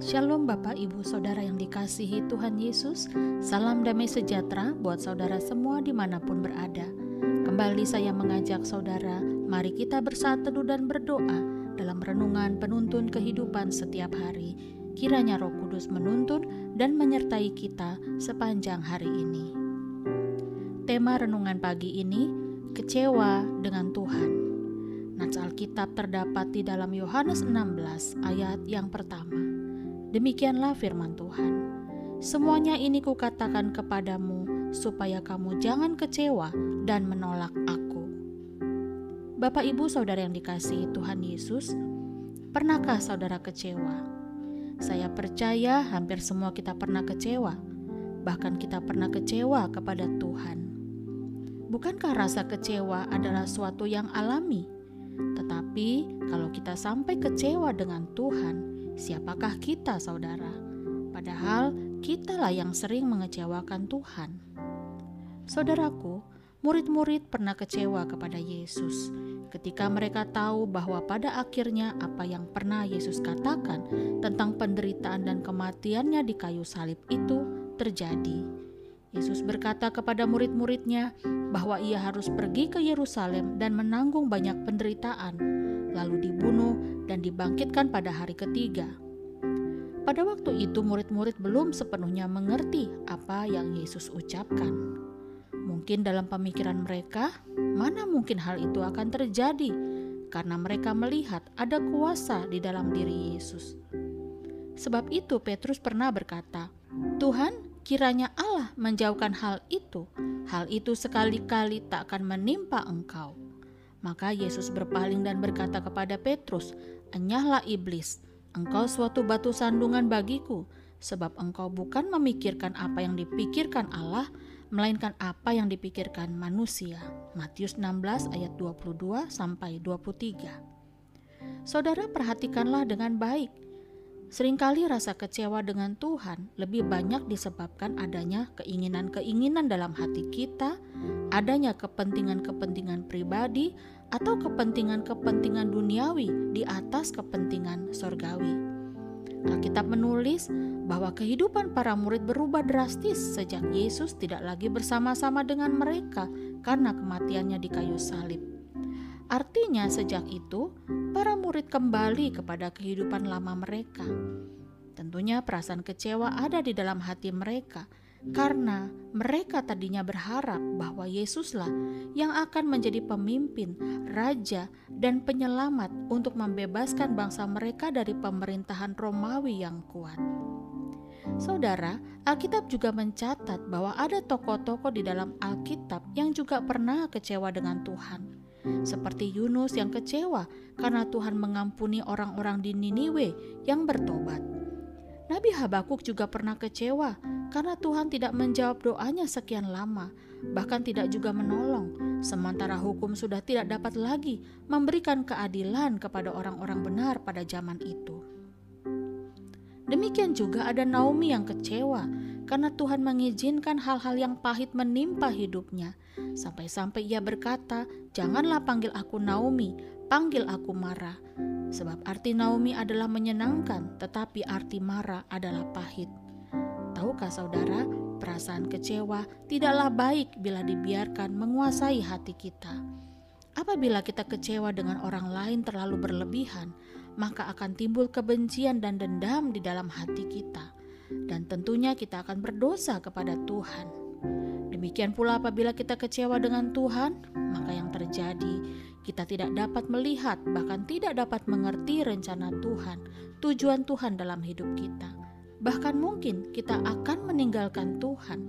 Shalom Bapak Ibu Saudara yang dikasihi Tuhan Yesus. Salam damai sejahtera buat saudara semua di mana pun berada. Kembali saya mengajak saudara Mari kita bersatu dan berdoa Dalam renungan penuntun kehidupan setiap hari. Kiranya roh kudus menuntun dan menyertai kita sepanjang hari ini. Tema renungan pagi ini Kecewa dengan Tuhan Nats Alkitab terdapat di dalam Yohanes 16 ayat yang pertama Demikianlah firman Tuhan. Semuanya ini kukatakan kepadamu supaya kamu jangan kecewa dan menolak aku. Bapak Ibu Saudara yang dikasihi Tuhan Yesus, pernahkah saudara kecewa? Saya percaya hampir semua kita pernah kecewa. Bahkan kita pernah kecewa kepada Tuhan. Bukankah rasa kecewa adalah suatu yang alami? Tetapi kalau kita sampai kecewa dengan Tuhan, Siapakah kita, saudara? Padahal kitalah yang sering mengecewakan Tuhan. Saudaraku, murid-murid pernah kecewa kepada Yesus ketika mereka tahu bahwa pada akhirnya apa yang pernah Yesus katakan tentang penderitaan dan kematiannya di kayu salib itu terjadi. Yesus berkata kepada murid-muridnya bahwa ia harus pergi ke Yerusalem dan menanggung banyak penderitaan, lalu dibunuh dan dibangkitkan pada hari ketiga. Pada waktu itu, murid-murid belum sepenuhnya mengerti apa yang Yesus ucapkan. Mungkin dalam pemikiran mereka, mana mungkin hal itu akan terjadi karena mereka melihat ada kuasa di dalam diri Yesus. Sebab itu, Petrus pernah berkata, "Tuhan, kiranya Allah menjauhkan hal itu, hal itu sekali-kali tak akan menimpa Engkau." Maka Yesus berpaling dan berkata kepada Petrus, "Enyahlah iblis, engkau suatu batu sandungan bagiku, sebab engkau bukan memikirkan apa yang dipikirkan Allah, melainkan apa yang dipikirkan manusia." Matius 16 ayat 22 sampai 23. Saudara perhatikanlah dengan baik Seringkali rasa kecewa dengan Tuhan lebih banyak disebabkan adanya keinginan-keinginan dalam hati kita, adanya kepentingan-kepentingan pribadi, atau kepentingan-kepentingan duniawi di atas kepentingan sorgawi. Alkitab menulis bahwa kehidupan para murid berubah drastis sejak Yesus tidak lagi bersama-sama dengan mereka karena kematiannya di kayu salib. Artinya, sejak itu murid kembali kepada kehidupan lama mereka. Tentunya, perasaan kecewa ada di dalam hati mereka karena mereka tadinya berharap bahwa Yesuslah yang akan menjadi pemimpin, raja, dan penyelamat untuk membebaskan bangsa mereka dari pemerintahan Romawi yang kuat. Saudara, Alkitab juga mencatat bahwa ada tokoh-tokoh di dalam Alkitab yang juga pernah kecewa dengan Tuhan seperti Yunus yang kecewa karena Tuhan mengampuni orang-orang di Niniwe yang bertobat. Nabi Habakuk juga pernah kecewa karena Tuhan tidak menjawab doanya sekian lama, bahkan tidak juga menolong, sementara hukum sudah tidak dapat lagi memberikan keadilan kepada orang-orang benar pada zaman itu. Demikian juga ada Naomi yang kecewa karena Tuhan mengizinkan hal-hal yang pahit menimpa hidupnya, sampai-sampai ia berkata, "Janganlah panggil aku Naomi, panggil aku Mara." Sebab arti Naomi adalah menyenangkan, tetapi arti Mara adalah pahit. Tahukah saudara, perasaan kecewa tidaklah baik bila dibiarkan menguasai hati kita. Apabila kita kecewa dengan orang lain terlalu berlebihan, maka akan timbul kebencian dan dendam di dalam hati kita dan tentunya kita akan berdosa kepada Tuhan. Demikian pula apabila kita kecewa dengan Tuhan, maka yang terjadi kita tidak dapat melihat bahkan tidak dapat mengerti rencana Tuhan, tujuan Tuhan dalam hidup kita. Bahkan mungkin kita akan meninggalkan Tuhan.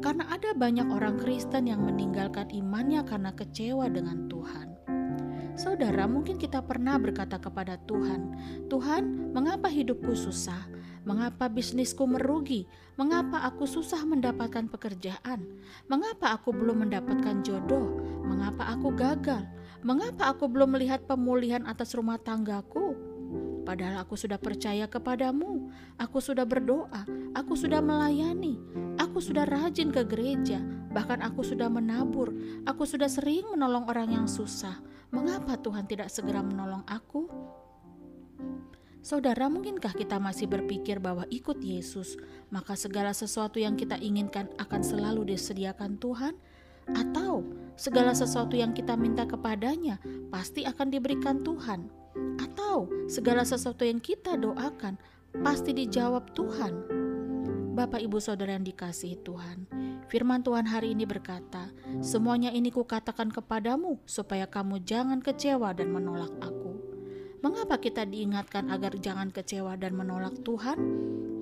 Karena ada banyak orang Kristen yang meninggalkan imannya karena kecewa dengan Tuhan. Saudara, mungkin kita pernah berkata kepada Tuhan, "Tuhan, mengapa hidupku susah? Mengapa bisnisku merugi? Mengapa aku susah mendapatkan pekerjaan? Mengapa aku belum mendapatkan jodoh? Mengapa aku gagal? Mengapa aku belum melihat pemulihan atas rumah tanggaku?" Padahal aku sudah percaya kepadamu, aku sudah berdoa, aku sudah melayani, aku sudah rajin ke gereja, bahkan aku sudah menabur, aku sudah sering menolong orang yang susah. Mengapa Tuhan tidak segera menolong aku? Saudara, mungkinkah kita masih berpikir bahwa ikut Yesus, maka segala sesuatu yang kita inginkan akan selalu disediakan Tuhan? Atau segala sesuatu yang kita minta kepadanya pasti akan diberikan Tuhan? Atau segala sesuatu yang kita doakan pasti dijawab Tuhan? Bapak, ibu, saudara yang dikasihi Tuhan, firman Tuhan hari ini berkata, "Semuanya ini kukatakan kepadamu, supaya kamu jangan kecewa dan menolak Aku." Mengapa kita diingatkan agar jangan kecewa dan menolak Tuhan?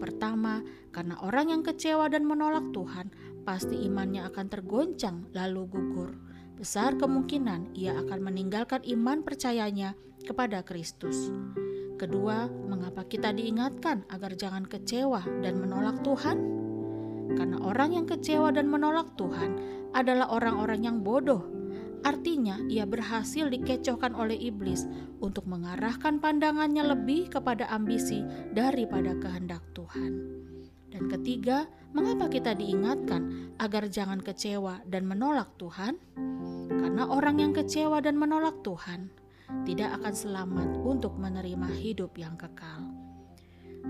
Pertama, karena orang yang kecewa dan menolak Tuhan pasti imannya akan tergoncang lalu gugur. Besar kemungkinan ia akan meninggalkan iman percayanya kepada Kristus. Kedua, mengapa kita diingatkan agar jangan kecewa dan menolak Tuhan? Karena orang yang kecewa dan menolak Tuhan adalah orang-orang yang bodoh Artinya, ia berhasil dikecohkan oleh iblis untuk mengarahkan pandangannya lebih kepada ambisi daripada kehendak Tuhan. Dan ketiga, mengapa kita diingatkan agar jangan kecewa dan menolak Tuhan? Karena orang yang kecewa dan menolak Tuhan tidak akan selamat untuk menerima hidup yang kekal.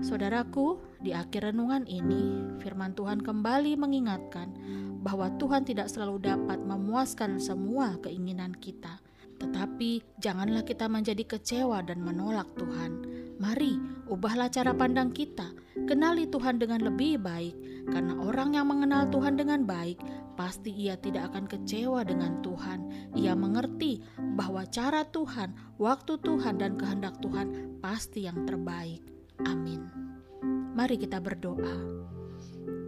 Saudaraku, di akhir renungan ini, firman Tuhan kembali mengingatkan bahwa Tuhan tidak selalu dapat memuaskan semua keinginan kita. Tetapi janganlah kita menjadi kecewa dan menolak Tuhan. Mari ubahlah cara pandang kita, kenali Tuhan dengan lebih baik, karena orang yang mengenal Tuhan dengan baik pasti ia tidak akan kecewa dengan Tuhan. Ia mengerti bahwa cara Tuhan, waktu Tuhan, dan kehendak Tuhan pasti yang terbaik. Amin. Mari kita berdoa.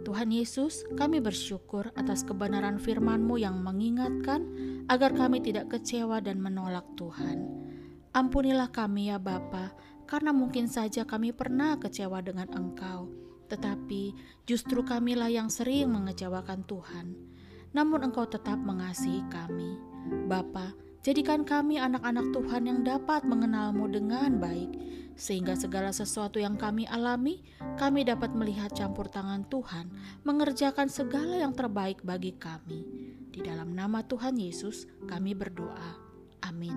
Tuhan Yesus, kami bersyukur atas kebenaran firman-Mu yang mengingatkan agar kami tidak kecewa dan menolak Tuhan. Ampunilah kami ya Bapa, karena mungkin saja kami pernah kecewa dengan Engkau, tetapi justru kamilah yang sering mengecewakan Tuhan. Namun Engkau tetap mengasihi kami. Bapa, jadikan kami anak-anak Tuhan yang dapat mengenalmu dengan baik, sehingga segala sesuatu yang kami alami, kami dapat melihat campur tangan Tuhan mengerjakan segala yang terbaik bagi kami. Di dalam nama Tuhan Yesus, kami berdoa. Amin.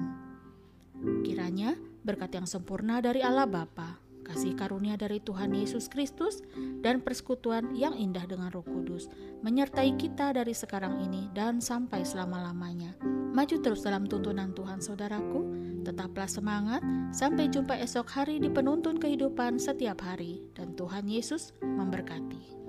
Kiranya berkat yang sempurna dari Allah Bapa, kasih karunia dari Tuhan Yesus Kristus, dan persekutuan yang indah dengan Roh Kudus menyertai kita dari sekarang ini dan sampai selama-lamanya. Maju terus dalam tuntunan Tuhan, saudaraku. Tetaplah semangat, sampai jumpa esok hari di penuntun kehidupan setiap hari, dan Tuhan Yesus memberkati.